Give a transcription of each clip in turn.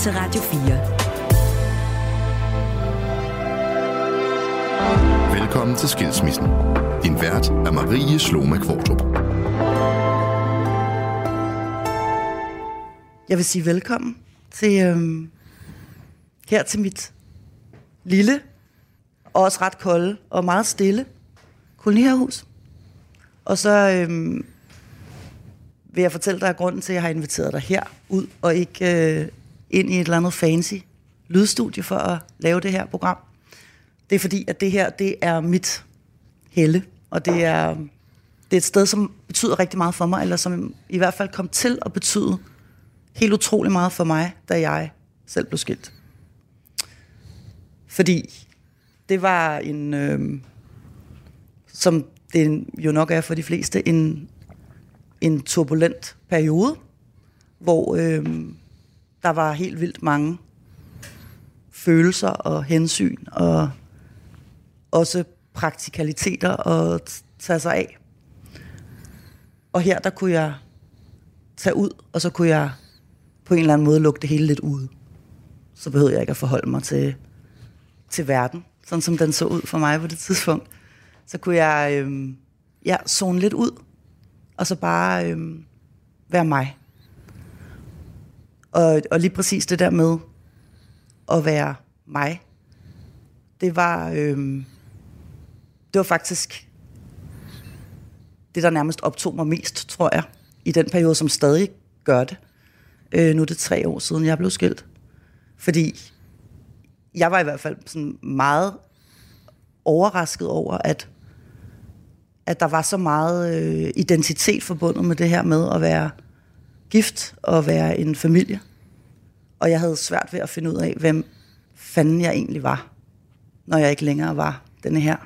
til Radio 4. Velkommen til Skilsmissen. Din vært er Marie Sloma Kvartrup. Jeg vil sige velkommen til øhm, her til mit lille, og også ret kolde og meget stille koloniherhus. Og så øhm, vil jeg fortælle dig grunden til, at jeg har inviteret dig her ud, og ikke øh, ind i et eller andet fancy lydstudie for at lave det her program. Det er fordi, at det her, det er mit helle, og det er, det er et sted, som betyder rigtig meget for mig, eller som i hvert fald kom til at betyde helt utrolig meget for mig, da jeg selv blev skilt. Fordi det var en, øh, som det jo nok er for de fleste, en, en turbulent periode, hvor øh, der var helt vildt mange følelser og hensyn, og også praktikaliteter at tage sig af. Og her, der kunne jeg tage ud, og så kunne jeg på en eller anden måde lukke det hele lidt ud. Så behøvede jeg ikke at forholde mig til, til verden, sådan som den så ud for mig på det tidspunkt. Så kunne jeg øh, ja, zone lidt ud, og så bare øh, være mig. Og, og lige præcis det der med at være mig, det var, øh, det var faktisk det, der nærmest optog mig mest, tror jeg, i den periode, som stadig gør det. Øh, nu er det tre år siden, jeg blev skilt. Fordi jeg var i hvert fald sådan meget overrasket over, at, at der var så meget øh, identitet forbundet med det her med at være gift og være en familie. Og jeg havde svært ved at finde ud af, hvem fanden jeg egentlig var, når jeg ikke længere var denne her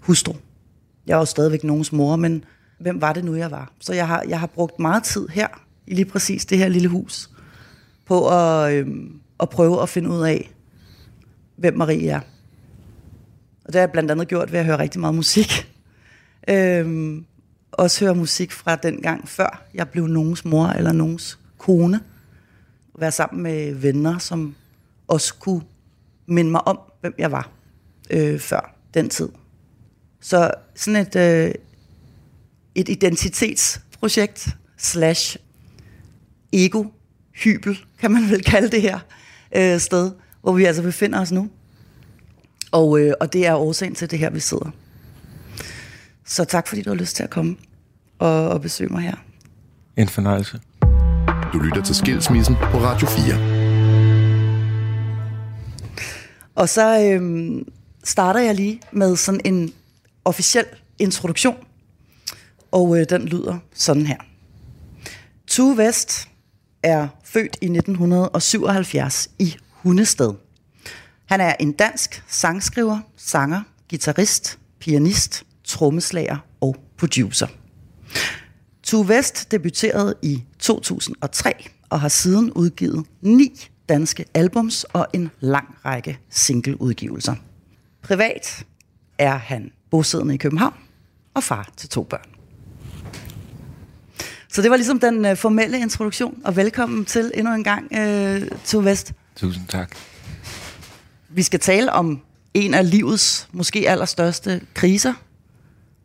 hustru. Jeg var jo stadigvæk nogens mor, men hvem var det nu, jeg var? Så jeg har, jeg har brugt meget tid her, i lige præcis det her lille hus, på at, øhm, at prøve at finde ud af, hvem Marie er. Og det har jeg blandt andet gjort ved at høre rigtig meget musik. Øhm, også høre musik fra den gang før jeg blev nogens mor eller nogens kone. Være sammen med venner, som også kunne minde mig om, hvem jeg var øh, før den tid. Så sådan et, øh, et identitetsprojekt slash ego hybel, kan man vel kalde det her øh, sted, hvor vi altså befinder os nu. Og, øh, og det er årsagen til det her, vi sidder. Så tak, fordi du har lyst til at komme og, og besøge mig her. En fornøjelse. Du lytter til Skilsmissen på Radio 4. Og så øhm, starter jeg lige med sådan en officiel introduktion. Og øh, den lyder sådan her. Tue Vest er født i 1977 i Hundested. Han er en dansk sangskriver, sanger, guitarist, pianist, trommeslager og producer. Tue Vest debuterede i 2003 og har siden udgivet ni danske albums og en lang række singleudgivelser. Privat er han bosiddende i København og far til to børn. Så det var ligesom den uh, formelle introduktion, og velkommen til endnu en gang, uh, Tue Vest. Tusind tak. Vi skal tale om en af livets måske allerstørste kriser.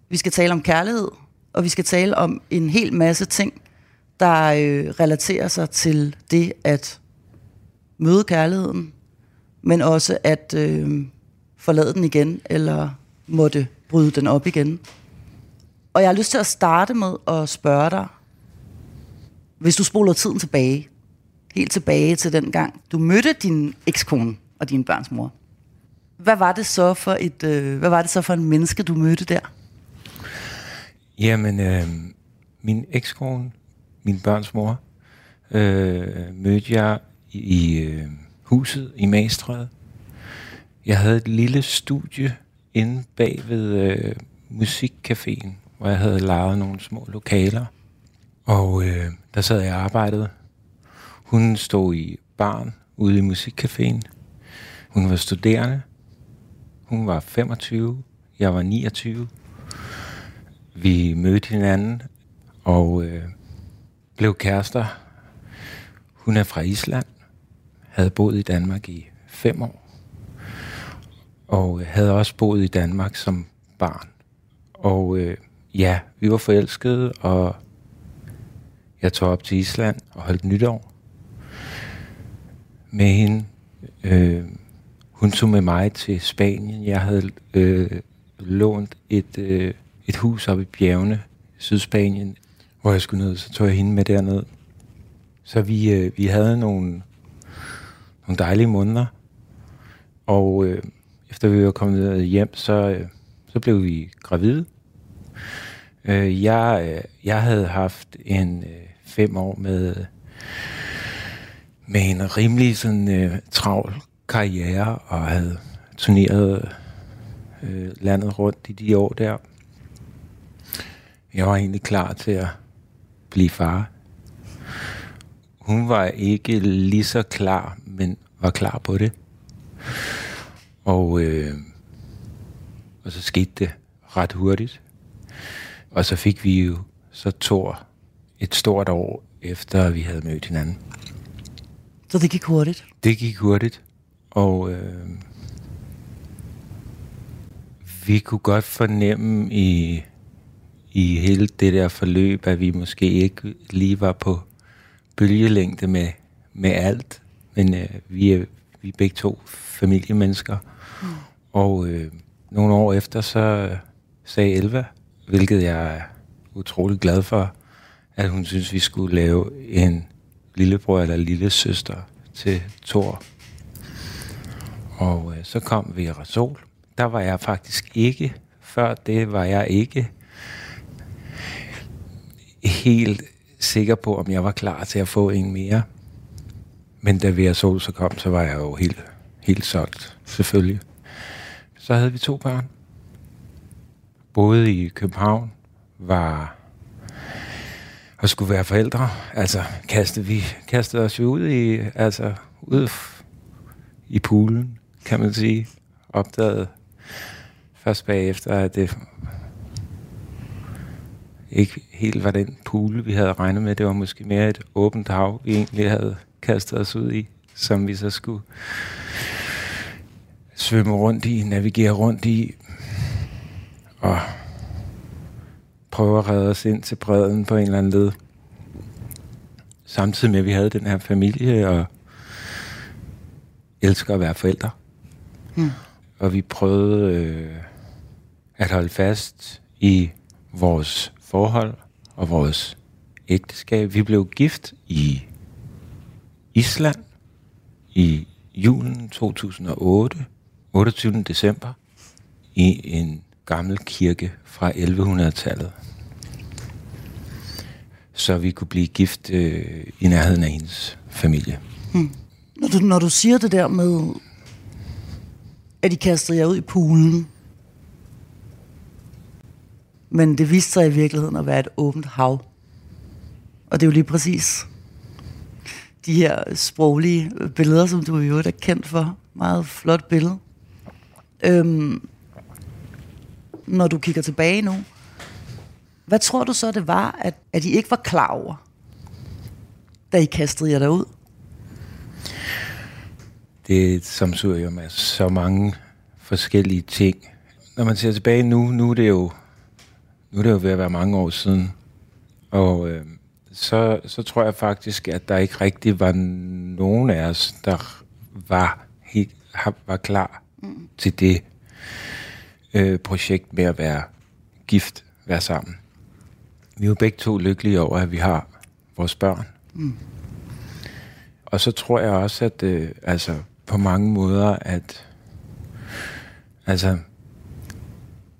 Vi skal tale om kærlighed, og vi skal tale om en hel masse ting, der øh, relaterer sig til det at møde kærligheden, men også at øh, forlade den igen, eller måtte bryde den op igen. Og jeg har lyst til at starte med at spørge dig, hvis du spoler tiden tilbage, helt tilbage til den gang, du mødte din ekskone og din børns mor. Hvad var det så for et, øh, hvad var det så for en menneske, du mødte der? Jamen, øh, min ekskone, min børns mor, øh, mødte jeg i, i øh, huset i Magstræde. Jeg havde et lille studie inde bag ved øh, musikcaféen, hvor jeg havde lejet nogle små lokaler. Og øh, der sad jeg og arbejdede. Hun stod i barn ude i musikcaféen. Hun var studerende. Hun var 25. Jeg var 29. Vi mødte hinanden og øh, blev kærester. Hun er fra Island. havde boet i Danmark i fem år. Og øh, havde også boet i Danmark som barn. Og øh, ja, vi var forelskede, og jeg tog op til Island og holdt nytår med hende. Øh, hun tog med mig til Spanien. Jeg havde øh, lånt et, øh, et hus oppe i bjergene, Sydspanien, hvor jeg skulle ned. Så tog jeg hende med derned. Så vi, øh, vi havde nogle, nogle dejlige måneder. Og øh, efter vi var kommet hjem, så, øh, så blev vi gravide. Øh, jeg, øh, jeg havde haft en øh, fem år med, med en rimelig sådan, øh, travl karriere, og havde turneret øh, landet rundt i de år der. Jeg var egentlig klar til at blive far. Hun var ikke lige så klar, men var klar på det. Og, øh, og så skete det ret hurtigt. Og så fik vi jo så Thor et stort år efter, vi havde mødt hinanden. Så det gik hurtigt? Det gik hurtigt. Og øh, vi kunne godt fornemme i, i hele det der forløb, at vi måske ikke lige var på bølgelængde med, med alt. Men øh, vi, er, vi er begge to familiemennesker. Mm. Og øh, nogle år efter, så sagde Elva, hvilket jeg er utrolig glad for, at hun synes, vi skulle lave en lillebror eller lille søster til Thor. Og øh, så kom vi i Rasol. Der var jeg faktisk ikke, før det var jeg ikke helt sikker på, om jeg var klar til at få en mere. Men da vi Sol så kom, så var jeg jo helt, helt solgt, selvfølgelig. Så havde vi to børn. Både i København, var og skulle være forældre. Altså, kastede vi kastede os jo ud i, altså, ud i poolen, kan man sige. Opdagede først bagefter, at det ikke helt var den pool, vi havde regnet med. Det var måske mere et åbent hav, vi egentlig havde kastet os ud i, som vi så skulle svømme rundt i, navigere rundt i. Og prøve at redde os ind til bredden på en eller anden led. Samtidig med, at vi havde den her familie og elsker at være forældre. Mm. Og vi prøvede øh, at holde fast i vores forhold og vores ægteskab. Vi blev gift i Island i julen 2008, 28. december, i en gammel kirke fra 1100-tallet. Så vi kunne blive gift øh, i nærheden af hendes familie. Hmm. Når, du, når du siger det der med, at de kastede jer ud i poolen, men det viste sig i virkeligheden at være et åbent hav. Og det er jo lige præcis de her sproglige billeder, som du jo er kendt for. Meget flot billede. Øhm, når du kigger tilbage nu, hvad tror du så, det var, at, at I ikke var klar over, da I kastede jer derud? Det er som jo med så mange forskellige ting. Når man ser tilbage nu, nu er det jo, nu er det jo ved at være mange år siden. Og øh, så, så tror jeg faktisk, at der ikke rigtig var nogen af os, der var, helt, var klar mm. til det øh, projekt med at være gift, være sammen. Vi er jo begge to lykkelige over, at vi har vores børn. Mm. Og så tror jeg også, at øh, altså, på mange måder, at altså,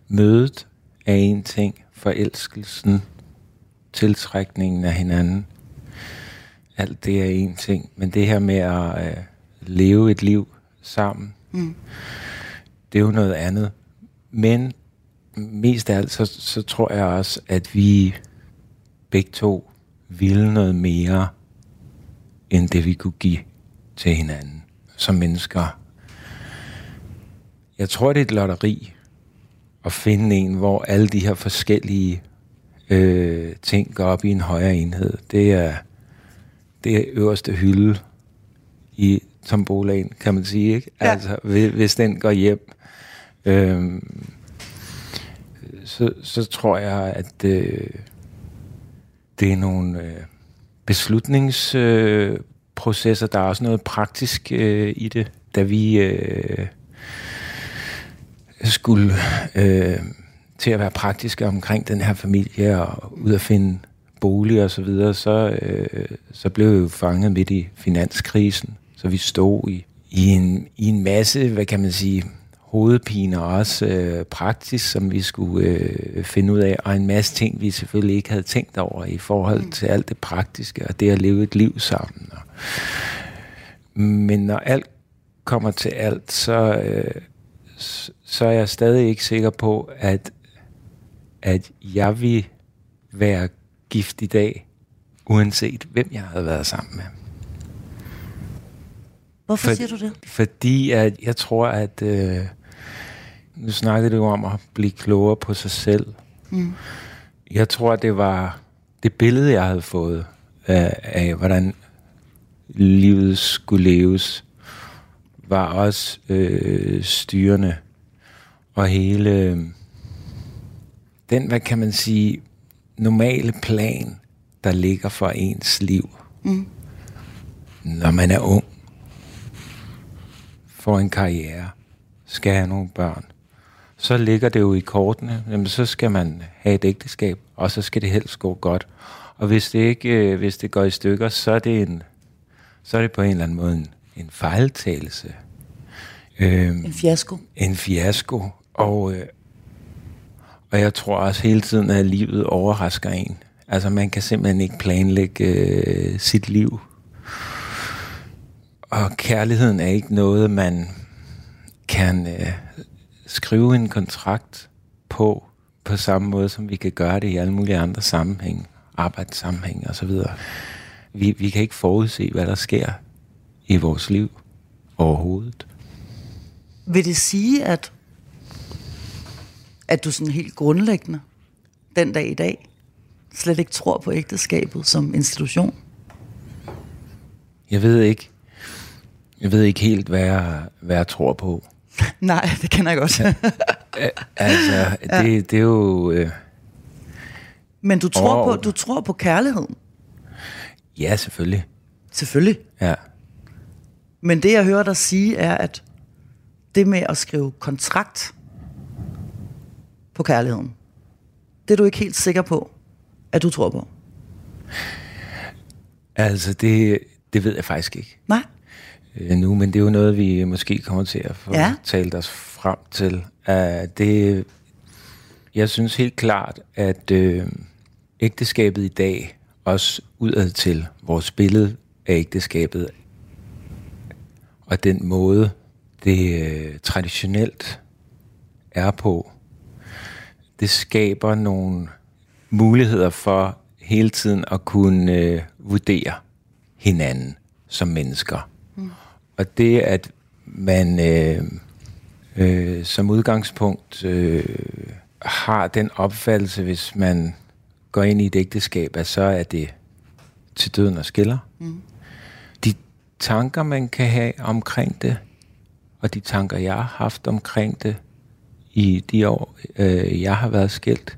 mødet er en ting, forelskelsen, tiltrækningen af hinanden, alt det er en ting, men det her med at øh, leve et liv sammen, mm. det er jo noget andet. Men mest af alt, så, så tror jeg også, at vi begge to ville noget mere, end det vi kunne give til hinanden som mennesker. Jeg tror, det er et lotteri at finde en, hvor alle de her forskellige øh, ting går op i en højere enhed. Det er, det er øverste hylde i tombolaen, kan man sige, ikke? Ja. Altså, hvis, hvis den går hjem, øhm, så, så tror jeg, at øh, det er nogle øh, beslutningsprocesser. Øh, processer. der er også noget praktisk øh, i det. Da vi øh, skulle øh, til at være praktiske omkring den her familie og ud at finde bolig og så videre, så, øh, så blev jeg jo fanget midt i finanskrisen. Så vi stod i, i, en, i en masse, hvad kan man sige, hovedpiner også øh, praktisk, som vi skulle øh, finde ud af, og en masse ting, vi selvfølgelig ikke havde tænkt over i forhold mm. til alt det praktiske, og det at leve et liv sammen. Og, men når alt kommer til alt, så, øh, så er jeg stadig ikke sikker på, at, at jeg vil være gift i dag, uanset hvem jeg havde været sammen med. Hvorfor For, siger du det? Fordi at jeg tror, at... Øh, nu snakkede du om at blive klogere på sig selv. Mm. Jeg tror, det var det billede, jeg havde fået af, af hvordan livet skulle leves, var også øh, styrende. Og hele øh, den, hvad kan man sige, normale plan, der ligger for ens liv, mm. når man er ung, får en karriere, skal have nogle børn, så ligger det jo i kortene, jamen så skal man have et ægteskab, og så skal det helst gå godt. Og hvis det ikke, øh, hvis det går i stykker, så er det en, så er det på en eller anden måde en, en fejltagelse. Øhm, en fiasko. En fiasko. Og, øh, og jeg tror også hele tiden, at livet overrasker en. Altså man kan simpelthen ikke planlægge øh, sit liv. Og kærligheden er ikke noget, man kan øh, skrive en kontrakt på, på samme måde, som vi kan gøre det i alle mulige andre sammenhænge, arbejdssammenhænge osv. Vi, vi kan ikke forudse, hvad der sker i vores liv overhovedet. Vil det sige, at, at du sådan helt grundlæggende den dag i dag slet ikke tror på ægteskabet som institution? Jeg ved ikke. Jeg ved ikke helt, hvad jeg, hvad jeg tror på. Nej, det kender jeg godt. altså, det, det er jo... Øh, Men du tror, på, du tror på kærligheden? Ja, selvfølgelig. Selvfølgelig? Ja. Men det, jeg hører dig sige, er, at det med at skrive kontrakt på kærligheden, det er du ikke helt sikker på, at du tror på? Altså, det, det ved jeg faktisk ikke. Nej øh, nu, men det er jo noget, vi måske kommer til at få ja. talt os frem til. Uh, det, jeg synes helt klart, at øh, ægteskabet i dag, også udad til vores billede af ægteskabet, og den måde, det øh, traditionelt er på, det skaber nogle muligheder for hele tiden at kunne øh, vurdere hinanden som mennesker. Og det, at man øh, øh, som udgangspunkt øh, har den opfattelse, hvis man går ind i et ægteskab, at så er det til døden og skiller. Mm. De tanker, man kan have omkring det, og de tanker, jeg har haft omkring det i de år, øh, jeg har været skilt,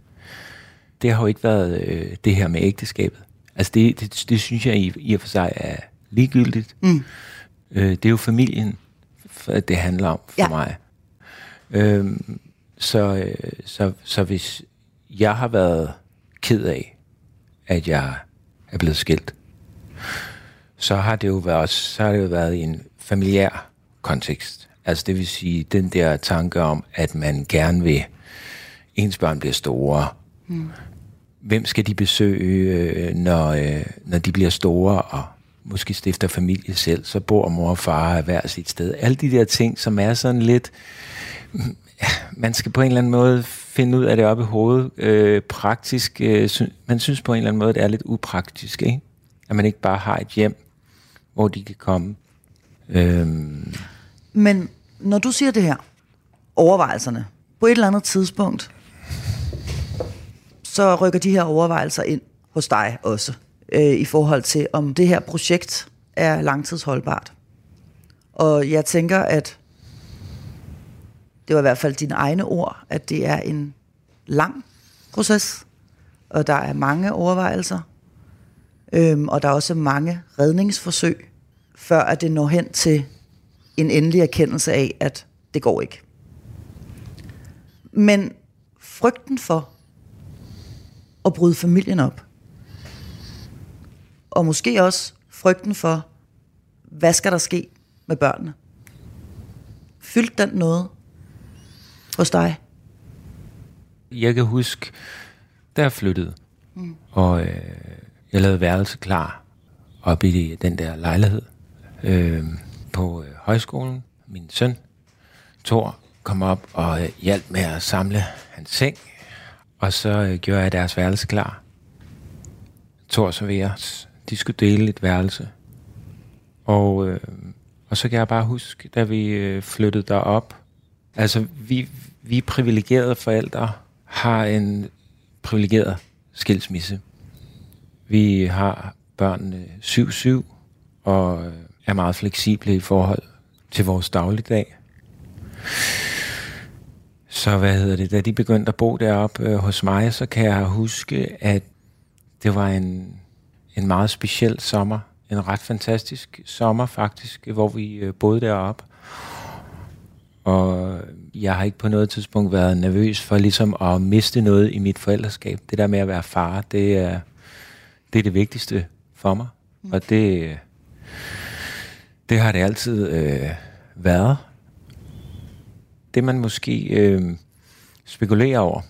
det har jo ikke været øh, det her med ægteskabet. Altså det, det, det synes jeg i, i og for sig er ligegyldigt. Mm. Øh, det er jo familien, det handler om for ja. mig. Øh, så, så, så hvis jeg har været ked af, at jeg er blevet skilt, så har det jo været, så har det jo været i en familiær kontekst. Altså det vil sige, den der tanke om, at man gerne vil, ens børn bliver store. Mm. Hvem skal de besøge, øh, når, øh, når de bliver store, og måske stifter familie selv, så bor mor og far hver sit sted. Alle de der ting, som er sådan lidt... Man skal på en eller anden måde finde ud af det oppe i hovedet. Øh, praktisk, øh, man synes på en eller anden måde, det er lidt upraktisk, ikke? At man ikke bare har et hjem, hvor de kan komme. Øhm. Men når du siger det her, overvejelserne, på et eller andet tidspunkt, så rykker de her overvejelser ind hos dig også øh, i forhold til, om det her projekt er langtidsholdbart. Og jeg tænker, at det var i hvert fald dine egne ord, at det er en lang proces, og der er mange overvejelser, øhm, og der er også mange redningsforsøg, før at det når hen til en endelig erkendelse af, at det går ikke. Men frygten for at bryde familien op, og måske også frygten for, hvad skal der ske med børnene? Fyldte den noget hos dig? Jeg kan huske, da jeg flyttede, mm. og øh, jeg lavede værelse klar op i den der lejlighed øh, på øh, højskolen. Min søn, Thor, kom op og øh, hjalp med at samle hans seng, og så øh, gjorde jeg deres værelse klar. Thor og de skulle dele et værelse. Og, øh, og så kan jeg bare huske, da vi øh, flyttede derop, altså vi, vi privilegerede forældre har en privilegeret skilsmisse. Vi har børnene 7-7 og øh, er meget fleksible i forhold til vores dagligdag. Så hvad hedder det, da de begyndte at bo deroppe øh, hos mig, så kan jeg huske, at det var en, en meget speciel sommer. En ret fantastisk sommer faktisk, hvor vi øh, boede deroppe. Og jeg har ikke på noget tidspunkt været nervøs for ligesom at miste noget i mit forældreskab. Det der med at være far, det er det, er det vigtigste for mig. Mm. Og det, det har det altid øh, været. Det man måske øh, spekulerer over,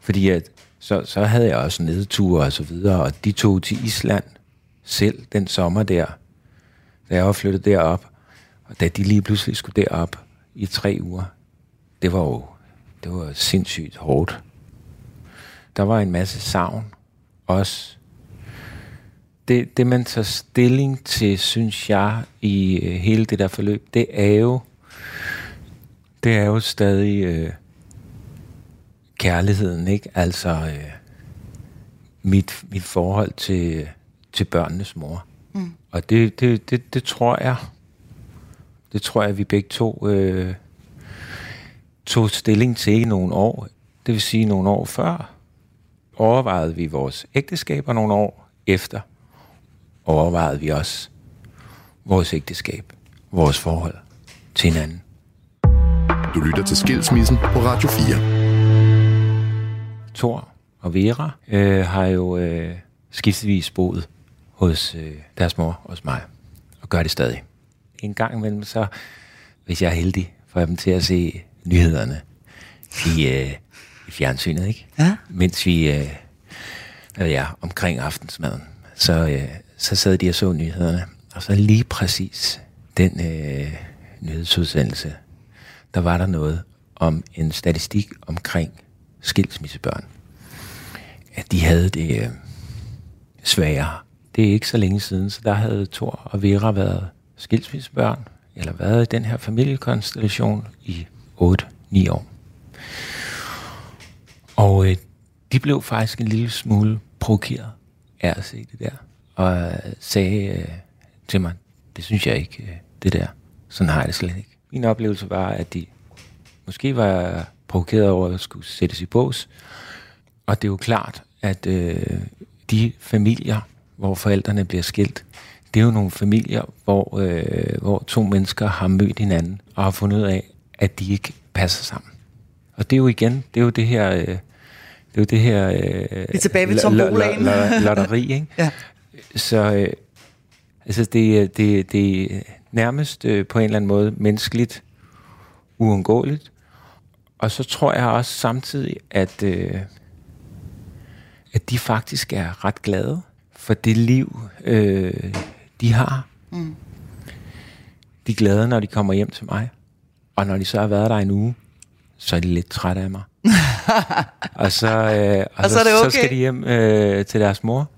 fordi at, så, så havde jeg også nedture og så videre, og de tog til Island selv den sommer der, da jeg var flyttet derop, og da de lige pludselig skulle derop i tre uger, det var jo det var sindssygt hårdt. Der var en masse savn også. Det, det man tager stilling til, synes jeg, i øh, hele det der forløb, det er jo, det er jo stadig øh, kærligheden, ikke? Altså øh, mit, mit forhold til, til børnenes mor. Mm. Og det, det, det, det tror jeg, det tror jeg, vi begge to øh, tog stilling til i nogle år. Det vil sige nogle år før overvejede vi vores ægteskab, og nogle år efter overvejede vi også vores ægteskab, vores forhold til hinanden. Du lytter til Skilsmissen på Radio 4. Thor og Vera øh, har jo øh, skiftevis boet hos øh, deres mor hos mig, og gør det stadig. En gang imellem, så hvis jeg er heldig, får jeg dem til at se nyhederne i, øh, i fjernsynet, ikke? Ja. Mens vi, øh, ja, omkring aftensmaden, så, øh, så sad de og så nyhederne. Og så lige præcis den øh, nyhedsudsendelse, der var der noget om en statistik omkring skilsmissebørn. At de havde det øh, sværere. Det er ikke så længe siden, så der havde Thor og Vera været skilsmissebørn, eller været i den her familiekonstellation i 8-9 år. Og øh, de blev faktisk en lille smule provokeret af at se det der, og øh, sagde øh, til mig, det synes jeg ikke, øh, det der. Sådan har jeg det slet ikke. Min oplevelse var, at de måske var provokeret over at skulle sættes i bås. Og det er jo klart, at øh, de familier, hvor forældrene bliver skilt, det er jo nogle familier, hvor, øh, hvor to mennesker har mødt hinanden og har fundet ud af, at de ikke passer sammen. Og det er jo igen, det er jo det her... Øh, det er jo det her... Øh, Vi er tilbage ved tombolaen. Lotteri, ikke? ja. Så øh, altså det, det, det er nærmest øh, på en eller anden måde menneskeligt uundgåeligt. Og så tror jeg også samtidig, at, øh, at de faktisk er ret glade for det liv, øh, de har. Mm. De er glade, når de kommer hjem til mig. Og når de så har været der en uge, så er de lidt trætte af mig. og så, øh, og, og så, det okay. så skal de hjem øh, til deres mor.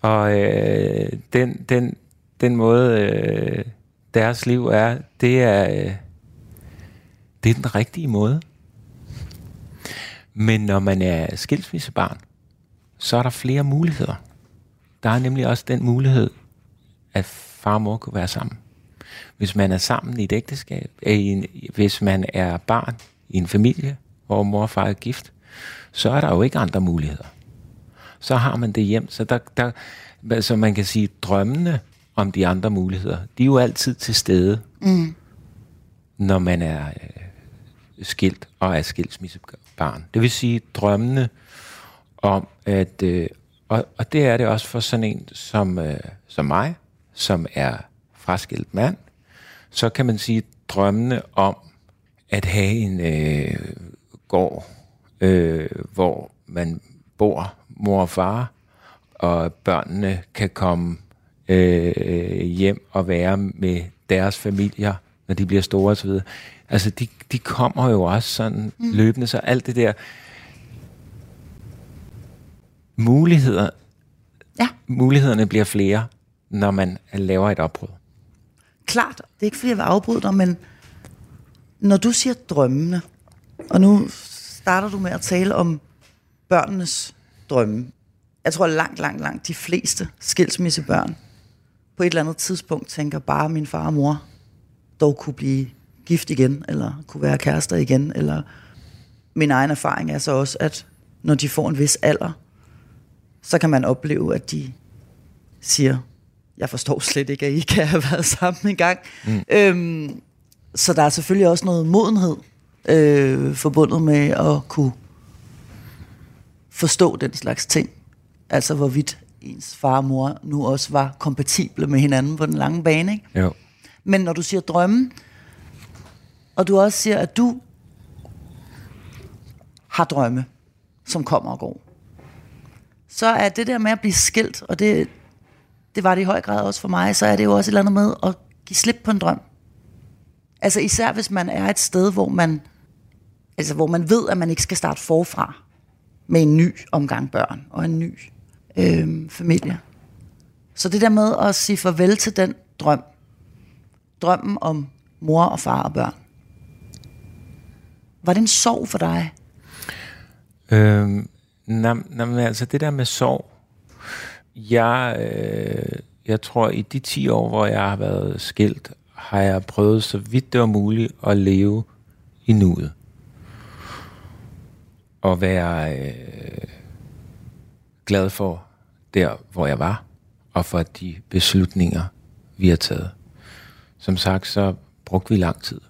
Og øh, den, den, den måde, øh, deres liv er, det er, øh, det er den rigtige måde. Men når man er skilsmissebarn, så er der flere muligheder. Der er nemlig også den mulighed, at far og mor kunne være sammen. Hvis man er sammen i et ægteskab, øh, i en, hvis man er barn i en familie, hvor mor og far er gift, så er der jo ikke andre muligheder. Så har man det hjem. Så der, der, altså man kan sige, drømmene om de andre muligheder, de er jo altid til stede, mm. når man er øh, skilt og er skilsmissebarn. Det vil sige, drømmene om at, øh, og, og det er det også for sådan en som, øh, som mig, som er fraskilt mand, så kan man sige, drømmene om at have en øh, gård, øh, hvor man bor, mor og far, og børnene kan komme øh, hjem og være med deres familier, når de bliver store osv. Altså, de, de kommer jo også sådan mm. løbende, så alt det der muligheder, Ja. mulighederne bliver flere, når man laver et opbrud. Klart, det er ikke fordi, jeg vil afbryde dig, men når du siger drømmene, og nu starter du med at tale om børnenes drømme. Jeg tror langt, langt, langt de fleste skilsmissebørn på et eller andet tidspunkt tænker bare, at min far og mor dog kunne blive gift igen, eller kunne være kærester igen, eller min egen erfaring er så også, at når de får en vis alder, så kan man opleve, at de siger, jeg forstår slet ikke, at I kan have været sammen en gang. Mm. Øhm, så der er selvfølgelig også noget modenhed øh, forbundet med at kunne forstå den slags ting. Altså hvorvidt ens far og mor nu også var kompatible med hinanden på den lange bane. Ikke? Jo. Men når du siger drømme, og du også siger, at du har drømme, som kommer og går, så er det der med at blive skilt, og det, det var det i høj grad også for mig, så er det jo også et eller andet med at give slip på en drøm. Altså især hvis man er et sted, hvor man, altså hvor man ved, at man ikke skal starte forfra med en ny omgang børn og en ny øh, familie. Så det der med at sige farvel til den drøm, drømmen om mor og far og børn, var det en sorg for dig? Øhm, nam, nam, altså det der med sorg, jeg, øh, jeg tror i de 10 år, hvor jeg har været skilt, har jeg prøvet så vidt det var muligt at leve i nuet. Og være øh, glad for der, hvor jeg var, og for de beslutninger, vi har taget. Som sagt, så brugte vi lang tid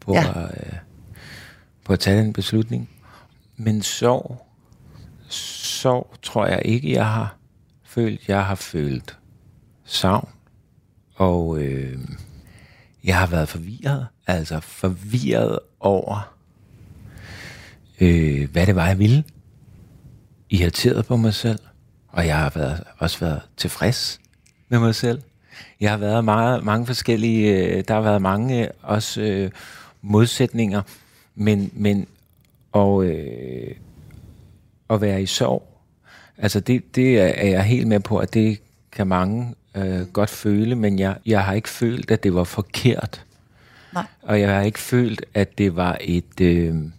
på, Ja. at, øh, på at tage den beslutning. Men sorg, sorg tror jeg ikke, jeg har følt. Jeg har følt savn, og øh, jeg har været forvirret. Altså forvirret over, øh, hvad det var, jeg ville. Irriteret på mig selv, og jeg har været, også været tilfreds med mig selv. Jeg har været meget, mange forskellige, øh, der har været mange øh, også øh, modsætninger, men, men og, øh, at være i sorg, altså det, det er jeg helt med på, at det kan mange øh, godt føle, men jeg, jeg har ikke følt, at det var forkert. Nej. Og jeg har ikke følt, at det var et, øh, et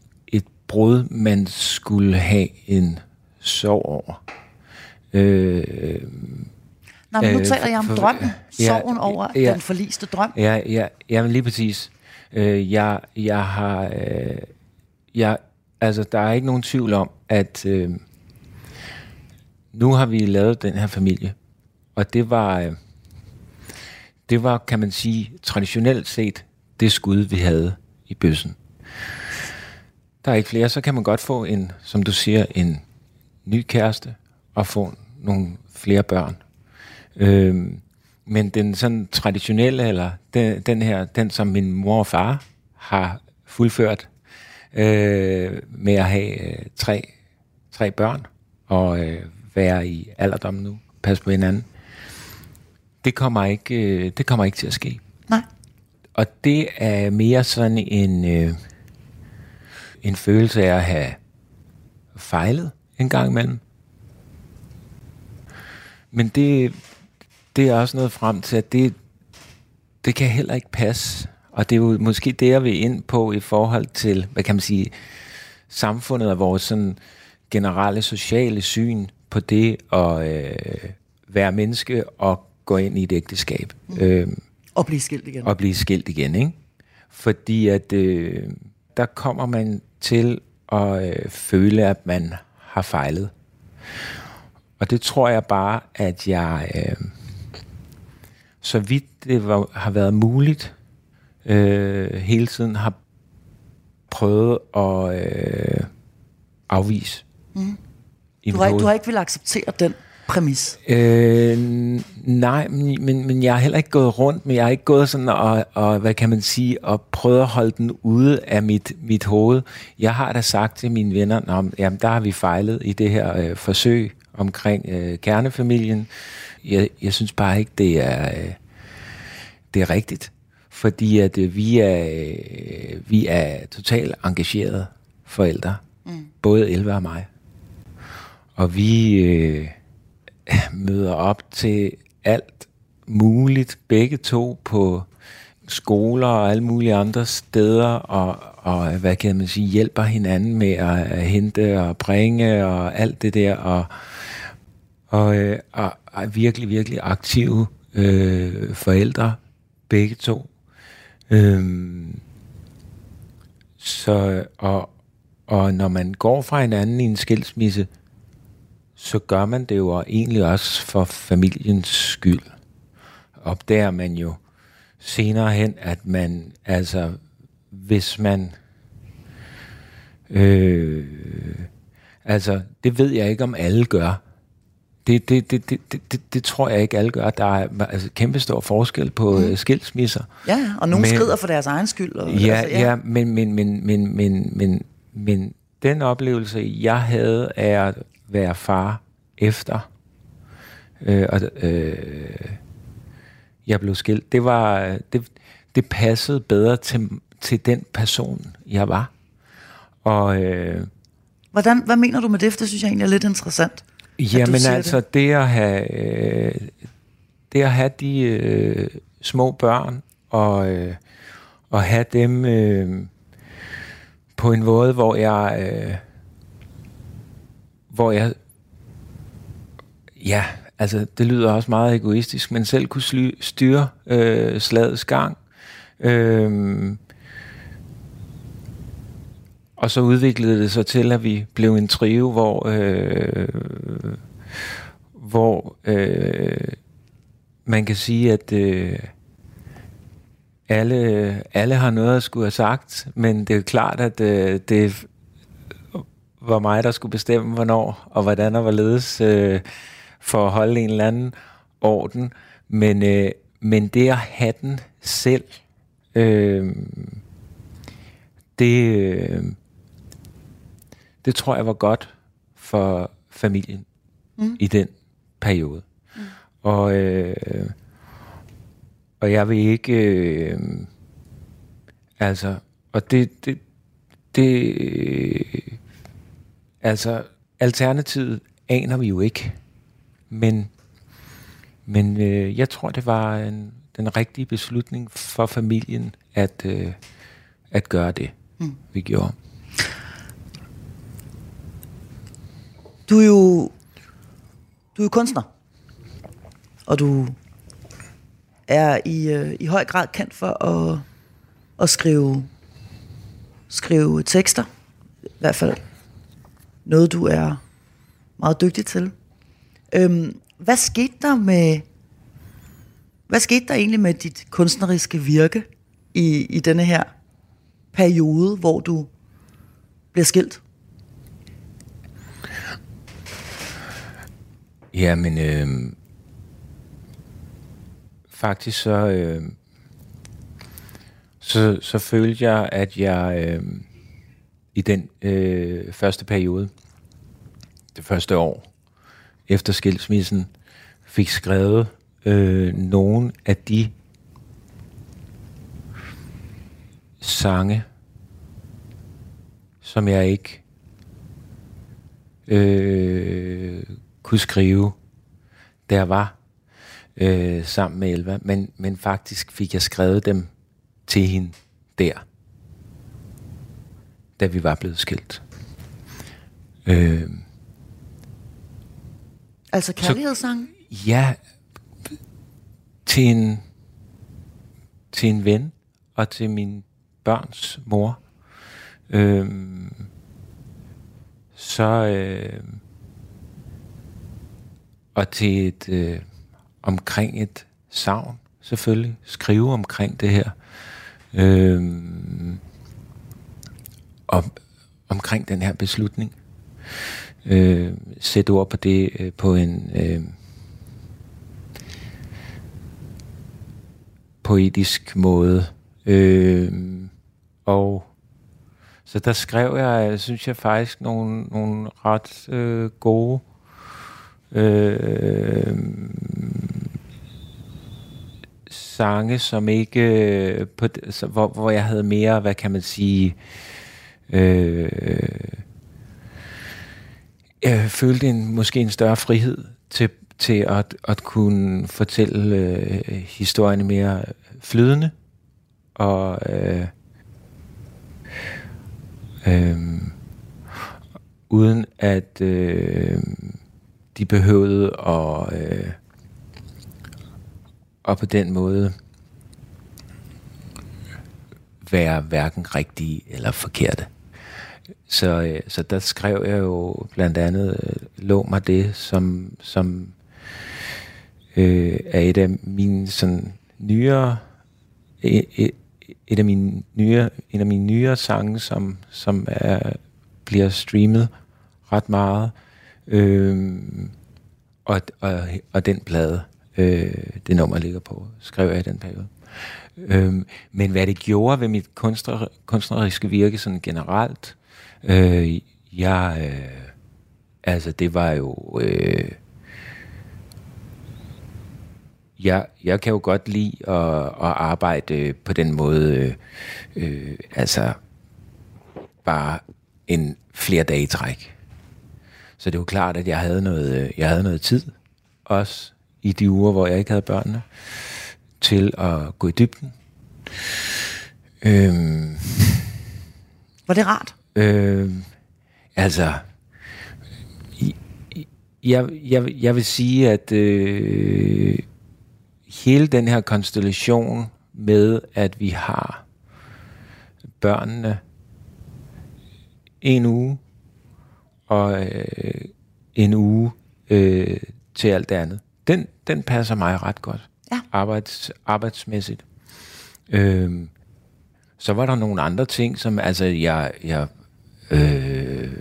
brud, man skulle have en sorg over. Øh, Nå, men nu Øh, taler jeg om for- drømmen, ja, sorgen over ja. den forliste drøm. Ja, ja, ja men lige præcis. Øh, jeg, jeg har... Øh, jeg, altså, der er ikke nogen tvivl om, at øh, nu har vi lavet den her familie. Og det var... Øh, det var, kan man sige, traditionelt set, det skud, vi havde i bøssen. Der er ikke flere, så kan man godt få en, som du siger, en ny kæreste, og få nogle flere børn. Øhm, men den sådan traditionelle, eller den, den her, den som min mor og far har fuldført, øh, med at have øh, tre, tre børn, og øh, være i alderdommen nu, passe på hinanden, det kommer ikke, øh, det kommer ikke til at ske. Nej. Og det er mere sådan en, øh, en følelse af at have fejlet en gang imellem. Men det, det er også noget frem til, at det, det kan heller ikke passe. Og det er jo måske det, jeg vil ind på i forhold til, hvad kan man sige, samfundet og vores sådan generelle sociale syn på det at øh, være menneske og gå ind i et ægteskab. Mm. Øh, Og blive skilt igen. at blive skilt igen, ikke? Fordi at øh, der kommer man til at øh, føle, at man har fejlet. Og det tror jeg bare, at jeg, øh, så vidt det var, har været muligt, øh, hele tiden har prøvet at øh, afvise. Mm. Du har, du har ikke vil acceptere den præmis. Øh, nej, men, men, men jeg har heller ikke gået rundt, men jeg har ikke gået sådan og, og hvad kan man sige, og prøvet at holde den ude af mit, mit hoved. Jeg har da sagt til mine venner, Nå, jamen der har vi fejlet i det her øh, forsøg omkring øh, kernefamilien. Jeg, jeg synes bare ikke, det er, øh, det er rigtigt. Fordi at øh, vi er, øh, vi er totalt engagerede forældre. Mm. Både Elva og mig. Og vi øh, møder op til alt muligt, begge to på skoler og alle mulige andre steder, og, og hvad kan man sige, hjælper hinanden med at, at hente og bringe og alt det der, og, og, øh, og er virkelig, virkelig aktive øh, forældre, begge to. Øhm, så, og, og når man går fra hinanden i en skilsmisse, så gør man det jo egentlig også for familiens skyld. Opdager man jo senere hen, at man, altså, hvis man, øh, altså, det ved jeg ikke, om alle gør. Det, det, det, det, det, det, det tror jeg ikke, alle gør. Der er altså, kæmpe stor forskel på mm. skilsmisser. Ja, ja, og nogen Men- skrider for deres egen skyld. Og, Ja, altså, ja, men, men, men, men, men, men, men den oplevelse, jeg havde af at være far efter, øh, og, øh, jeg blev skilt, det var, det, det passede bedre til, til den person, jeg var. Og øh, Hvordan, hvad mener du med det? For det synes jeg egentlig er lidt interessant. Jamen altså, det. det at have, øh, det at have de øh, små børn, og, øh, og have dem øh, på en måde, hvor jeg, øh, hvor jeg, ja, altså det lyder også meget egoistisk, men selv kunne sly, styre øh, slagets gang. Øh, og så udviklede det sig til, at vi blev en trio, hvor, øh, hvor øh, man kan sige, at øh, alle, alle har noget at skulle have sagt, men det er klart, at øh, det var mig, der skulle bestemme, hvornår og hvordan og hvorledes øh, for at holde en eller anden orden. Men, øh, men det at have den selv, øh, det, øh, det tror jeg var godt for familien mm. i den periode. Mm. Og, øh, og jeg vil ikke... Øh, altså, og det... det, det altså, alternativet aner vi jo ikke. Men, men øh, jeg tror, det var en, den rigtige beslutning for familien at, øh, at gøre det, mm. vi gjorde. Du er jo, du er jo kunstner. Og du er i, øh, i høj grad kendt for at, at skrive, skrive tekster. I hvert fald noget, du er meget dygtig til. Øhm, hvad skete der med hvad skete der egentlig med dit kunstneriske virke i, i denne her periode, hvor du bliver skilt? Ja, men øh, faktisk så, øh, så, så følte jeg, at jeg øh, i den øh, første periode, det første år. Efter skilsmissen, fik skrevet øh, nogle af de sange, som jeg ikke øh, kunne skrive, da jeg var øh, sammen med Elva. Men, men faktisk fik jeg skrevet dem til hende der, da vi var blevet skilt. Øh, Altså kærlighedssange? ja, til en til en ven og til min børns mor. Øh, så øh, og til et øh, omkring et savn selvfølgelig skrive omkring det her øh, om, omkring den her beslutning. Øh, sætte ord på det øh, på en øh, poetisk måde. Øh, og så der skrev jeg, synes jeg faktisk, nogle, nogle ret øh, gode øh, sange, som ikke, øh, på, så, hvor, hvor jeg havde mere, hvad kan man sige, øh, øh, jeg følte en, måske en større frihed til, til at, at kunne fortælle øh, historierne mere flydende og øh, øh, uden at øh, de behøvede at øh, at på den måde være hverken rigtige eller forkerte. Så, øh, så der skrev jeg jo blandt andet øh, Lå mig det, som, som øh, er et af mine sådan nyere et, et, et af mine nyere, en af mine nyere sange, som, som er, bliver streamet ret meget. Øh, og, og, og den plade, øh, det nummer ligger på, skrev jeg i den periode. Øh, men hvad det gjorde ved mit kunstner, kunstneriske virke sådan generelt, øh, jeg, øh, altså det var jo, øh, jeg, jeg kan jo godt lide at, at arbejde på den måde, øh, øh, altså bare en flere dage i træk. Så det var klart, at jeg havde noget, øh, jeg havde noget tid, også i de uger, hvor jeg ikke havde børnene, til at gå i dybden. Øhm, Var det rart? Øhm, altså, jeg, jeg, jeg vil sige, at øh, hele den her konstellation med, at vi har børnene en uge, og øh, en uge øh, til alt det andet. Den, den passer mig ret godt. Ja. Arbejds, arbejdsmæssigt. Øhm, så var der nogle andre ting, som altså jeg, jeg øh,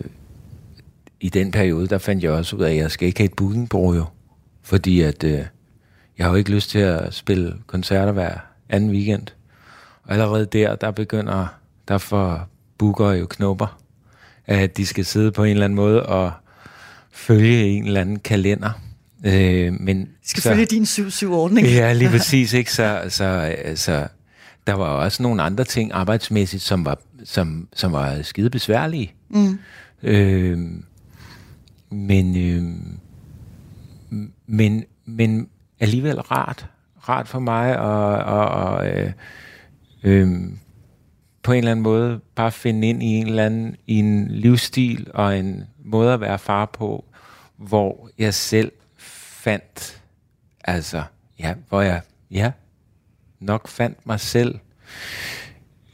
i den periode, der fandt jeg også ud af, at jeg skal ikke have et bookingbureau jo. Fordi at øh, jeg har jo ikke lyst til at spille koncerter hver anden weekend. Og allerede der, der begynder, der får booker jo knopper, at de skal sidde på en eller anden måde og følge en eller anden kalender. Øh, men Skal så, følge din 7-7-ordning. Ja, lige præcis. Ikke? Så, så, så der var også nogle andre ting arbejdsmæssigt, som var, som, som var skide besværlige. Mm. Øh, men, øh, men, men alligevel rart. Rart for mig at, at, at øh, øh, på en eller anden måde bare finde ind i en eller anden i en livsstil og en måde at være far på, hvor jeg selv fandt, altså, ja, hvor jeg, ja, nok fandt mig selv.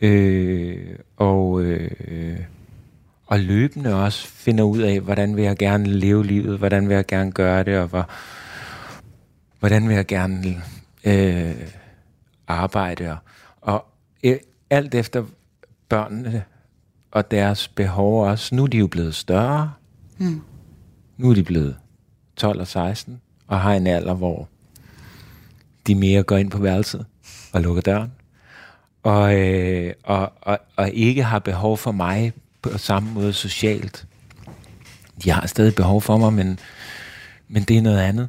Øh, og, øh, og løbende også finder ud af, hvordan vil jeg gerne leve livet, hvordan vil jeg gerne gøre det, og hvor, hvordan vil jeg gerne øh, arbejde. Og, og øh, alt efter børnene og deres behov også. Nu er de jo blevet større. Mm. Nu er de blevet 12 og 16 og har en alder, hvor de mere går ind på værelset og lukker døren. Og, øh, og, og, og ikke har behov for mig på samme måde socialt. De har stadig behov for mig, men, men det er noget andet.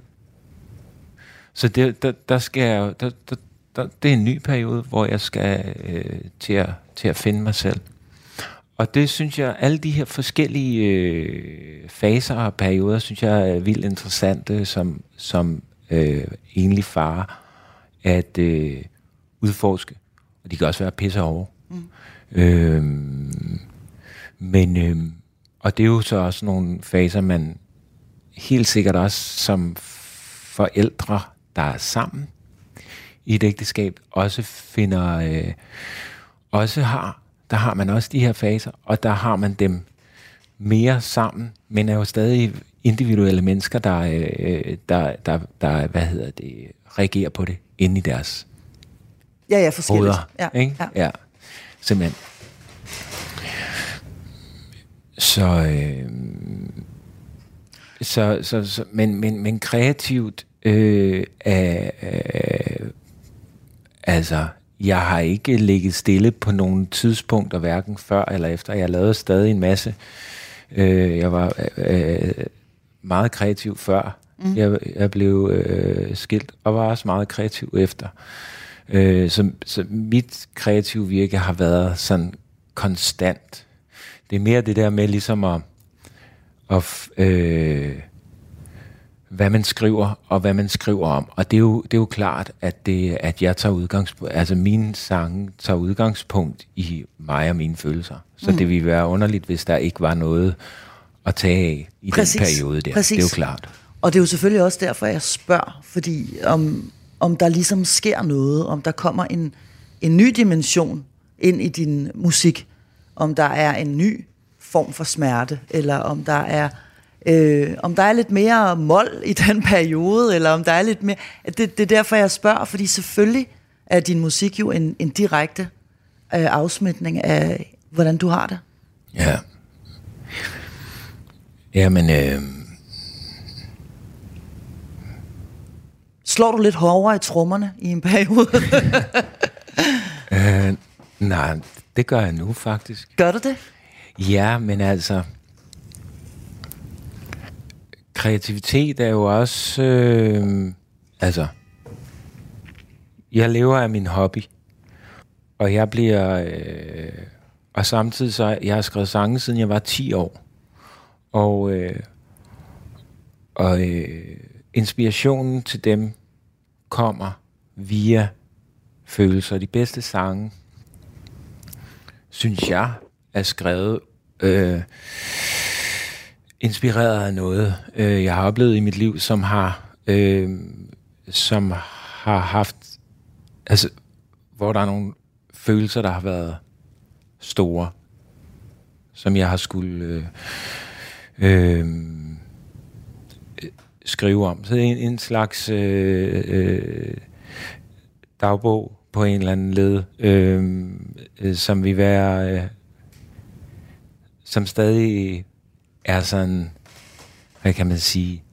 Så det, der, der skal jeg, der, der, der, det er en ny periode, hvor jeg skal øh, til, at, til at finde mig selv. Og det synes jeg, alle de her forskellige øh, faser og perioder, synes jeg er vildt interessante som, som øh, enlig far at øh, udforske. Og de kan også være pisse over. Mm. Øh, men, øh, og det er jo så også nogle faser, man helt sikkert også som forældre, der er sammen i et ægteskab også finder, øh, også har, der har man også de her faser, og der har man dem mere sammen, men er jo stadig individuelle mennesker, der, øh, der, der, der, hvad hedder det, reagerer på det inde i deres Ja, ja, forskelligt. hoveder. Ja, ikke? ja. ja. Simpelthen. Så, øh, så, så, så men, men, men kreativt øh, er, øh, altså, jeg har ikke ligget stille på nogle tidspunkter, hverken før eller efter. Jeg lavede stadig en masse. Øh, jeg var øh, meget kreativ før. Mm. Jeg, jeg blev øh, skilt og var også meget kreativ efter. Øh, så, så mit kreative virke har været sådan konstant. Det er mere det der med ligesom at, at øh, hvad man skriver, og hvad man skriver om. Og det er jo, det er jo klart, at, det, at jeg tager udgangspunkt, altså mine sange tager udgangspunkt i mig og mine følelser. Så mm. det ville være underligt, hvis der ikke var noget at tage af i Præcis. den periode der. Præcis. Det er jo klart. Og det er jo selvfølgelig også derfor, jeg spørger, fordi om, om der ligesom sker noget, om der kommer en, en ny dimension ind i din musik, om der er en ny form for smerte, eller om der er øh, om der er lidt mere mål i den periode, eller om der er lidt mere... Det, det er derfor, jeg spørger, fordi selvfølgelig er din musik jo en, en direkte øh, afsmitning af, hvordan du har det. Ja. Jamen, øh, Slår du lidt hårdere i trommerne i en periode? øh, nej, det gør jeg nu faktisk. Gør du det? Ja, men altså... Kreativitet er jo også... Øh, altså... Jeg lever af min hobby. Og jeg bliver... Øh, og samtidig så... Jeg har skrevet sange, siden jeg var 10 år. Og... Øh, og øh, inspirationen til dem kommer via følelser. De bedste sange, synes jeg, er skrevet øh, inspireret af noget, øh, jeg har oplevet i mit liv, som har, øh, som har haft, altså, hvor der er nogle følelser, der har været store, som jeg har skulle øh, øh, skrive om. Så en, en slags øh, øh, dagbog på en eller anden led, øh, øh, som vi være, øh, som stadig er sådan, hvad kan man sige,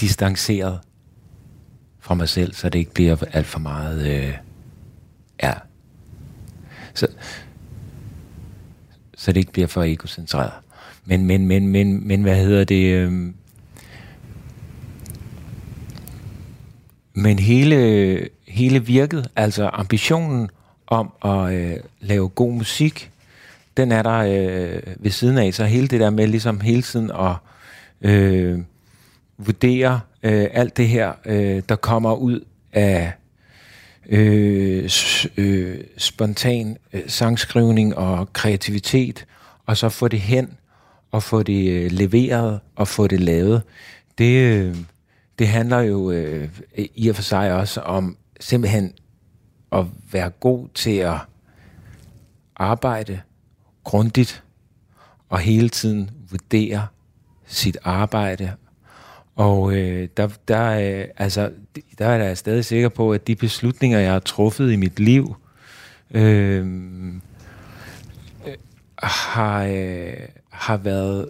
distanceret fra mig selv, så det ikke bliver alt for meget, øh, ja, så, så det ikke bliver for egocentreret. Men, men, men, men, men hvad hedder det, øh, Men hele, hele virket, altså ambitionen om at øh, lave god musik, den er der øh, ved siden af. Så hele det der med ligesom hele tiden at øh, vurdere øh, alt det her, øh, der kommer ud af øh, s- øh, spontan øh, sangskrivning og kreativitet, og så få det hen og få det øh, leveret og få det lavet. Det, øh, det handler jo øh, i og for sig også om simpelthen at være god til at arbejde grundigt og hele tiden vurdere sit arbejde. Og øh, der, der, øh, altså, der er jeg stadig sikker på, at de beslutninger, jeg har truffet i mit liv, øh, øh har, øh, har været,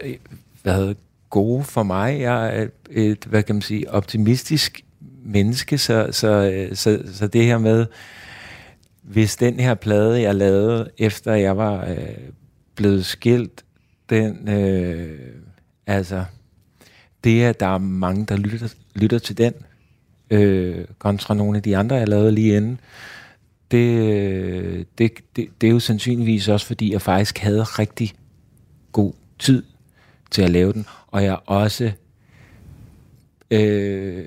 øh, været gode for mig. Jeg er et, hvad kan man sige, optimistisk menneske, så, så, så, så det her med, hvis den her plade, jeg lavede, efter jeg var øh, blevet skilt, den, øh, altså, det at der er mange, der lytter, lytter til den, øh, kontra nogle af de andre, jeg lavede lige inden, det, øh, det, det, det er jo sandsynligvis også, fordi jeg faktisk havde rigtig god tid til at lave den, og jeg også øh,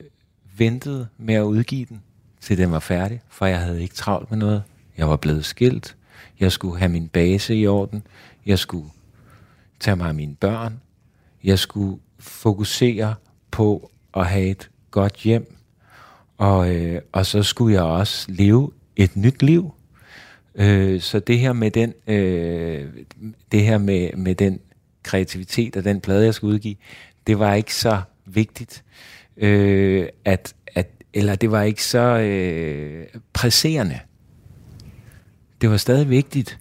ventede med at udgive den, til den var færdig, for jeg havde ikke travlt med noget. Jeg var blevet skilt. Jeg skulle have min base i orden. Jeg skulle tage mig af mine børn. Jeg skulle fokusere på at have et godt hjem. Og, øh, og så skulle jeg også leve et nyt liv. Øh, så det her med den, øh, det her med, med den kreativitet og den plade, jeg skulle udgive, det var ikke så vigtigt, øh, at, at, eller det var ikke så øh, presserende. Det var stadig vigtigt.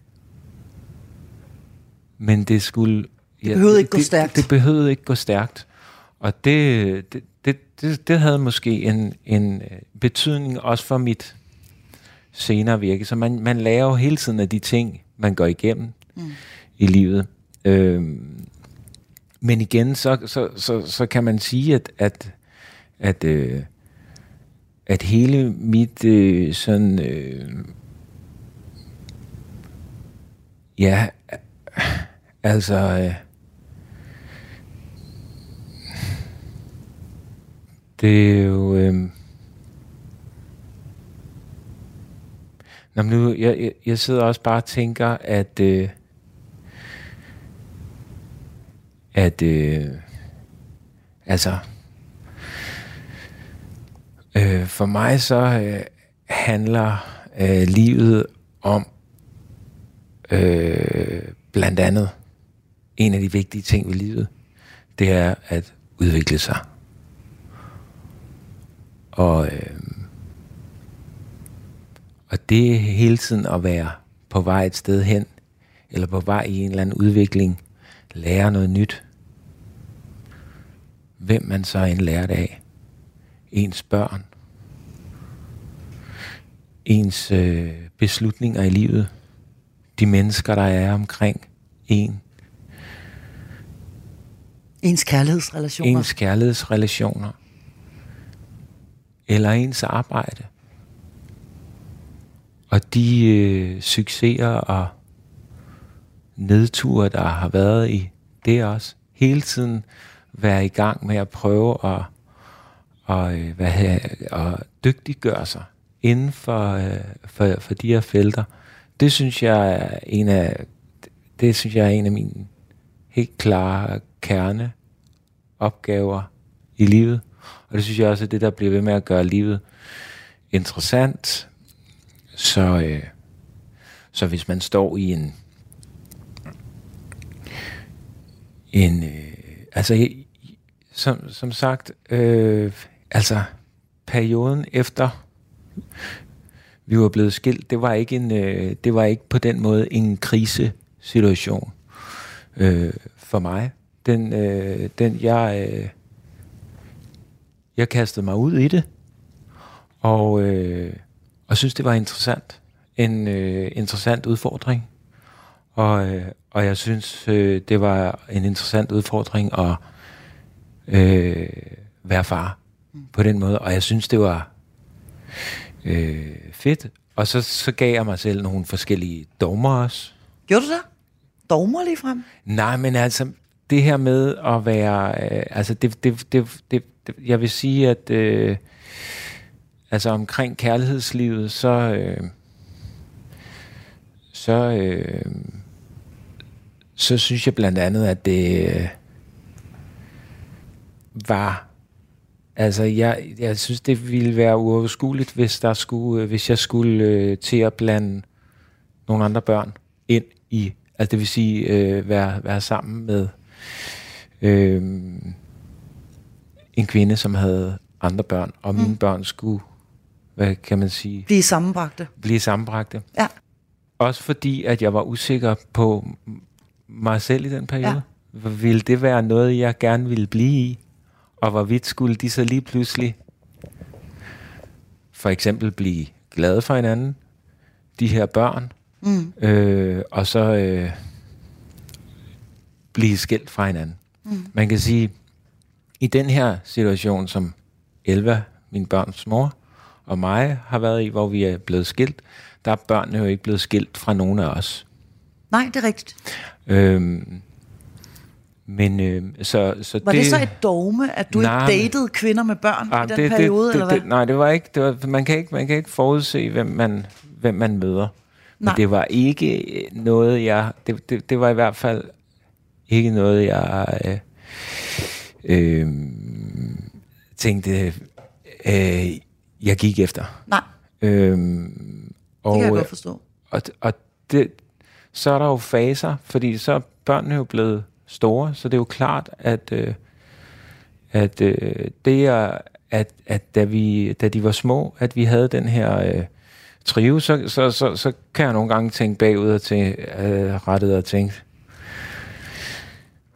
Men det skulle... Det behøvede ikke gå det, stærkt. Det, det behøvede ikke gå stærkt. Og det, det, det, det, det havde måske en, en øh, betydning også for mit senere virke. Så man, man lærer jo hele tiden af de ting, man går igennem mm. i livet. Øhm, men igen, så, så, så, så kan man sige, at, at, at, øh, at hele mit øh, sådan... Øh, ja, altså... Øh, det er jo... Øh, Nå, men nu, jeg, jeg, jeg sidder også bare og tænker, at... Øh, at øh, altså øh, for mig så øh, handler øh, livet om øh, blandt andet en af de vigtige ting ved livet, det er at udvikle sig. Og, øh, og det er hele tiden at være på vej et sted hen, eller på vej i en eller anden udvikling, lære noget nyt. Hvem man så end lærer det af. Ens børn. Ens øh, beslutninger i livet. De mennesker, der er omkring en. Ens kærlighedsrelationer. Ens kærlighedsrelationer. Eller ens arbejde. Og de øh, succeser og nedture, der har været i det også. Hele tiden være i gang med at prøve at, og, øh, hvad her, at dygtiggøre sig inden for, øh, for, for de her felter. Det synes jeg er en af, det synes jeg er en af mine helt klare kerne opgaver i livet. Og det synes jeg også er det, der bliver ved med at gøre livet interessant. Så, øh, så hvis man står i en en øh, altså som, som sagt øh, altså perioden efter vi var blevet skilt det var ikke en øh, det var ikke på den måde en krisesituation øh, for mig. Den øh, den jeg øh, jeg kastede mig ud i det og øh, og synes det var interessant. En øh, interessant udfordring og, øh, og jeg synes, øh, det var en interessant udfordring at øh, være far mm. på den måde. Og jeg synes, det var øh, fedt. Og så, så gav jeg mig selv nogle forskellige dogmer også. Gjorde du det? Dogmer lige frem? Nej, men altså, det her med at være... Øh, altså, det, det, det, det, det, jeg vil sige, at... Øh, altså, omkring kærlighedslivet, så... Øh, så... Øh, så synes jeg blandt andet, at det øh, var... Altså, jeg, jeg synes, det ville være uoverskueligt, hvis, der skulle, øh, hvis jeg skulle øh, til at blande nogle andre børn ind i... Altså, det vil sige, øh, være, være sammen med øh, en kvinde, som havde andre børn, og mine mm. børn skulle, hvad kan man sige... Blive sammenbragte. Blive sammenbragte. Ja. Også fordi, at jeg var usikker på mig selv i den periode. Ja. Ville det være noget, jeg gerne ville blive i? Og hvorvidt skulle de så lige pludselig for eksempel blive glade for hinanden, de her børn, mm. øh, og så øh, blive skilt fra hinanden. Mm. Man kan sige, i den her situation, som Elva, min børns mor, og mig har været i, hvor vi er blevet skilt, der er børnene jo ikke blevet skilt fra nogen af os. Nej, det er rigtigt. Øhm, men øh, så, så var det, det så et dogme, at du nej, ikke datede kvinder med børn ah, i den det, periode, det, eller hvad? Det, nej, det var ikke. Det var, man, kan ikke man kan ikke forudse, hvem man, hvem man møder. Nej. Men det var ikke noget, jeg... Det, det, det var i hvert fald ikke noget, jeg øh, øh, tænkte... Øh, jeg gik efter. Nej, Øhm, og, det kan jeg øh, godt forstå. og, og det, så er der jo faser, fordi så er børnene jo blevet store, så det er jo klart, at, øh, at øh, det er, at, at da, vi, da de var små, at vi havde den her øh, trive, så, så, så, så kan jeg nogle gange tænke bagud og tænke, øh, rettet og tænke,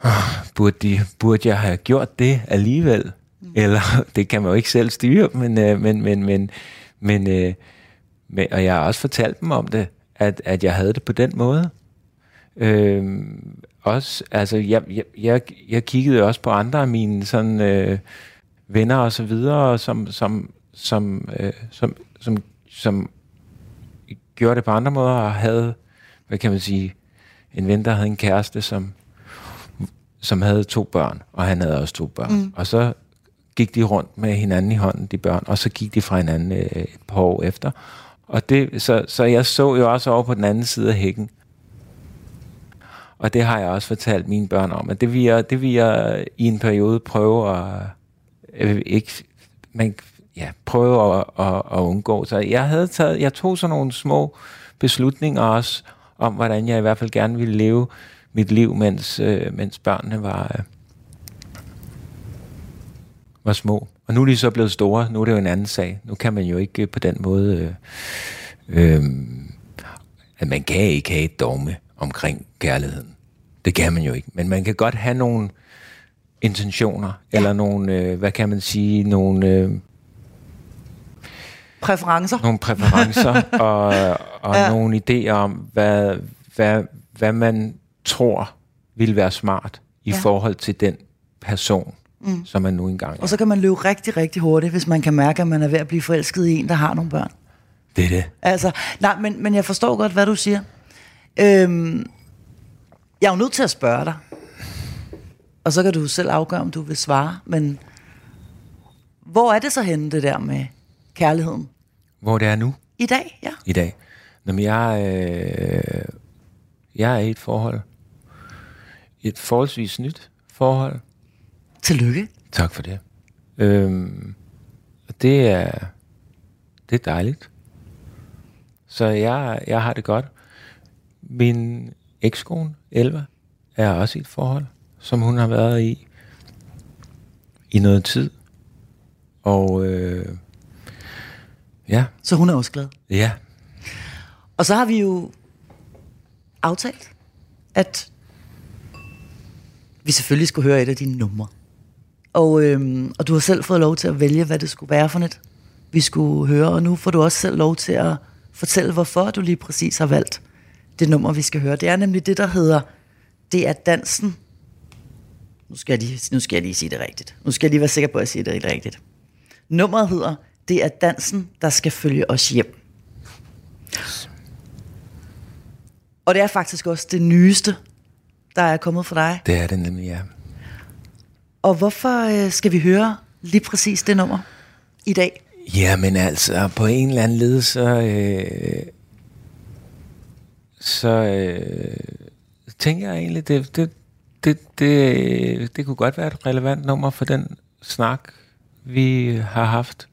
"Åh, burde, de, burde jeg have gjort det alligevel? Mm. Eller, det kan man jo ikke selv styre, men, øh, men, men, men, men, øh, men, og jeg har også fortalt dem om det, at, at jeg havde det på den måde. Øhm, også, altså, jeg, jeg, jeg, jeg kiggede også på andre af mine sådan, øh, venner og så videre, som, som, som, øh, som, som, som gjorde det på andre måder, og havde, hvad kan man sige, en ven, der havde en kæreste, som, som havde to børn, og han havde også to børn. Mm. Og så gik de rundt med hinanden i hånden, de børn, og så gik de fra hinanden øh, et par år efter. Og det, så, så jeg så jo også over på den anden side af hækken. Og det har jeg også fortalt mine børn om, at det vil jeg, det vil jeg i en periode prøve at, øh, ikke, man, ja, prøve at, at, at undgå. Så jeg havde taget, jeg tog sådan nogle små beslutninger også, om hvordan jeg i hvert fald gerne ville leve mit liv, mens, øh, mens børnene var, øh, var små. Og nu er de så blevet store, nu er det jo en anden sag. Nu kan man jo ikke på den måde... Øh, øh, at man kan ikke have et dogme omkring kærligheden. Det kan man jo ikke. Men man kan godt have nogle intentioner, ja. eller nogle, øh, hvad kan man sige, nogle, øh, Præferencer. nogle præferencer og, og Ja. nogle idéer om, hvad, hvad, hvad man tror vil være smart i ja. forhold til den person, mm. som man nu engang er. Og så kan man løbe rigtig, rigtig hurtigt, hvis man kan mærke, at man er ved at blive forelsket i en, der har nogle børn. Det er det. Altså, nej, men, men jeg forstår godt, hvad du siger. Øhm, jeg er jo nødt til at spørge dig. Og så kan du selv afgøre, om du vil svare. Men hvor er det så henne, det der med kærligheden? Hvor det er nu I dag, ja. i dag. Nå, men jeg, øh, jeg er i et forhold. Et forholdsvis nyt forhold. Tillykke. Tak for det. Øhm, det er, det er dejligt. Så jeg, jeg har det godt. Min ekskone, Elva, er også i et forhold, som hun har været i i noget tid. Og øh, ja, Så hun er også glad. ja, Og så har vi jo aftalt, at vi selvfølgelig skulle høre et af dine numre. Og, øhm, og du har selv fået lov til at vælge, hvad det skulle være for net, vi skulle høre. Og nu får du også selv lov til at fortælle, hvorfor du lige præcis har valgt det nummer, vi skal høre. Det er nemlig det, der hedder Det er dansen. Nu skal, jeg lige, nu skal jeg lige sige det rigtigt. Nu skal jeg lige være sikker på, at jeg siger det helt rigtigt. Nummeret hedder Det er dansen, der skal følge os hjem. Og det er faktisk også det nyeste, der er kommet fra dig. det er det nemlig, ja. Og hvorfor øh, skal vi høre lige præcis det nummer i dag? Jamen altså, på en eller anden led, så, øh, så øh, tænker jeg egentlig, det, det, det, det, det kunne godt være et relevant nummer for den snak, vi har haft.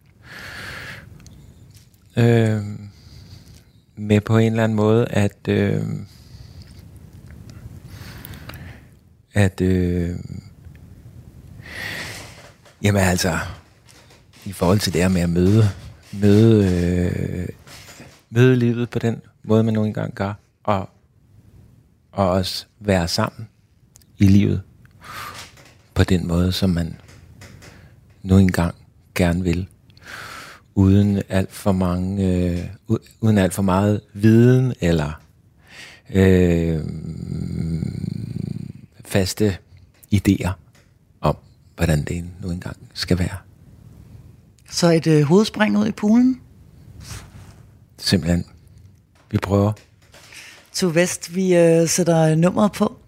Øh, med på en eller anden måde, at, øh, at øh, jamen altså, i forhold til det her med at møde, møde, øh, møde livet på den måde, man nu engang gør, og, og også være sammen i livet på den måde, som man nu engang gerne vil, uden alt for mange, øh, uden alt for meget viden eller øh, faste idéer om, hvordan det nu engang skal være. Så et øh, hovedspring ud i poolen. Simpelthen. Vi prøver. To Vest, vi øh, sætter nummeret på.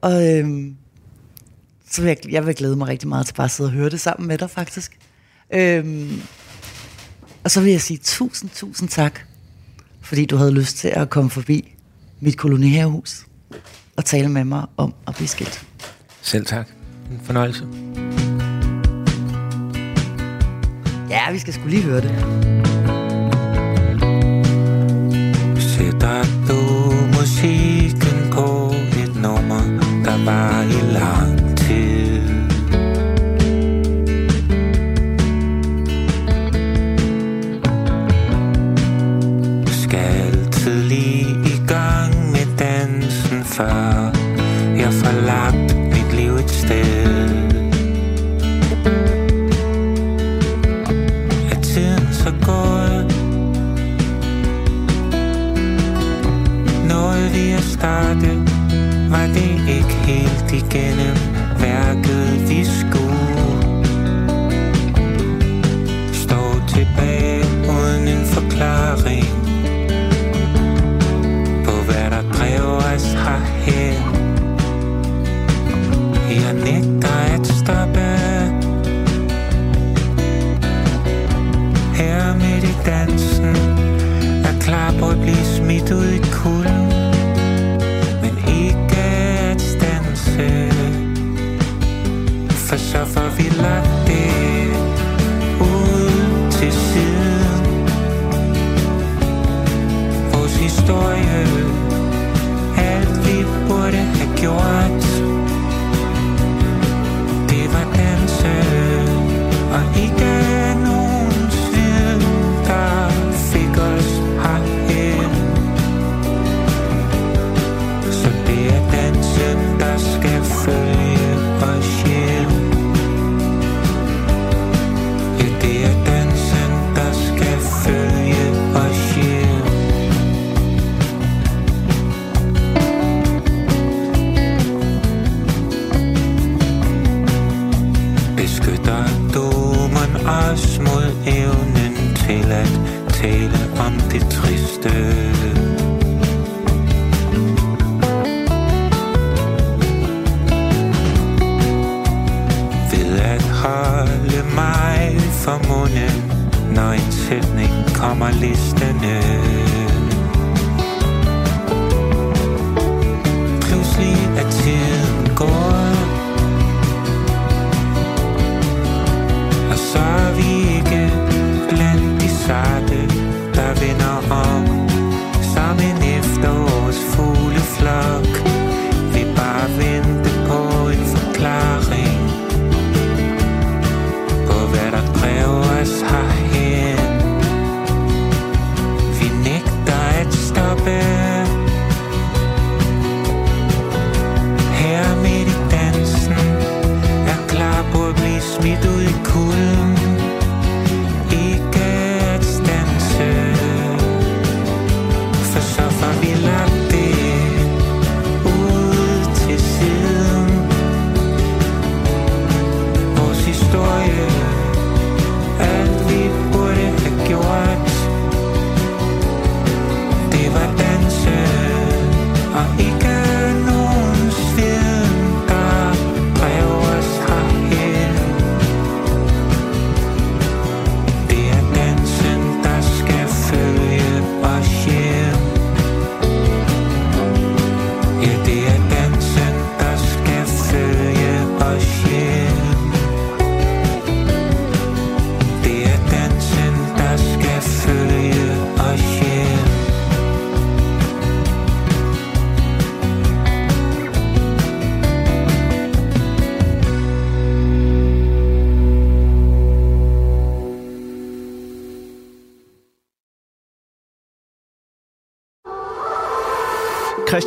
Og øh, så vil jeg, jeg vil glæde mig rigtig meget til bare at sidde og høre det sammen med dig, faktisk. Øh, og så vil jeg sige tusind, tusind tak, fordi du havde lyst til at komme forbi mit kolonihavehus og tale med mig om at blive skilt. Selv tak. En fornøjelse. Ja, vi skal skulle lige høre det. Sætter du musikken på et nummer, der var i lang gennem Værket vi skulle Stå tilbage uden en forklaring På hvad der drev os herhen. Jeg nægter at stoppe. Her midt i dansen er klar på at blive smidt ud i kulden. For så får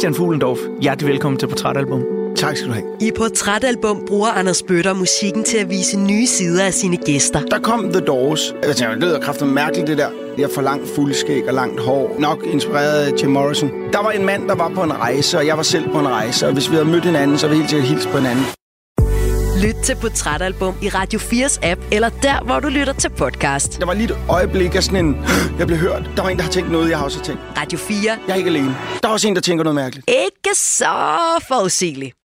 Christian Fuglendorf, hjertelig velkommen til Portrætalbum. Tak skal du have. I Portrætalbum bruger Anders Bøtter musikken til at vise nye sider af sine gæster. Der kom The Doors. Jeg tænkte, det lyder kraftigt mærkeligt, det der. Jeg får langt fuldskæg og langt hår. Nok inspireret af Jim Morrison. Der var en mand, der var på en rejse, og jeg var selv på en rejse. Og hvis vi havde mødt hinanden, så ville vi helt sikkert hilse på hinanden. Lyt til Portrætalbum i Radio 4's app, eller der, hvor du lytter til podcast. Der var lige et øjeblik af sådan en... Jeg blev hørt. Der var en, der har tænkt noget, jeg har også tænkt. Radio 4. Jeg er ikke alene. Der er også en, der tænker noget mærkeligt. Ikke så forudsigeligt.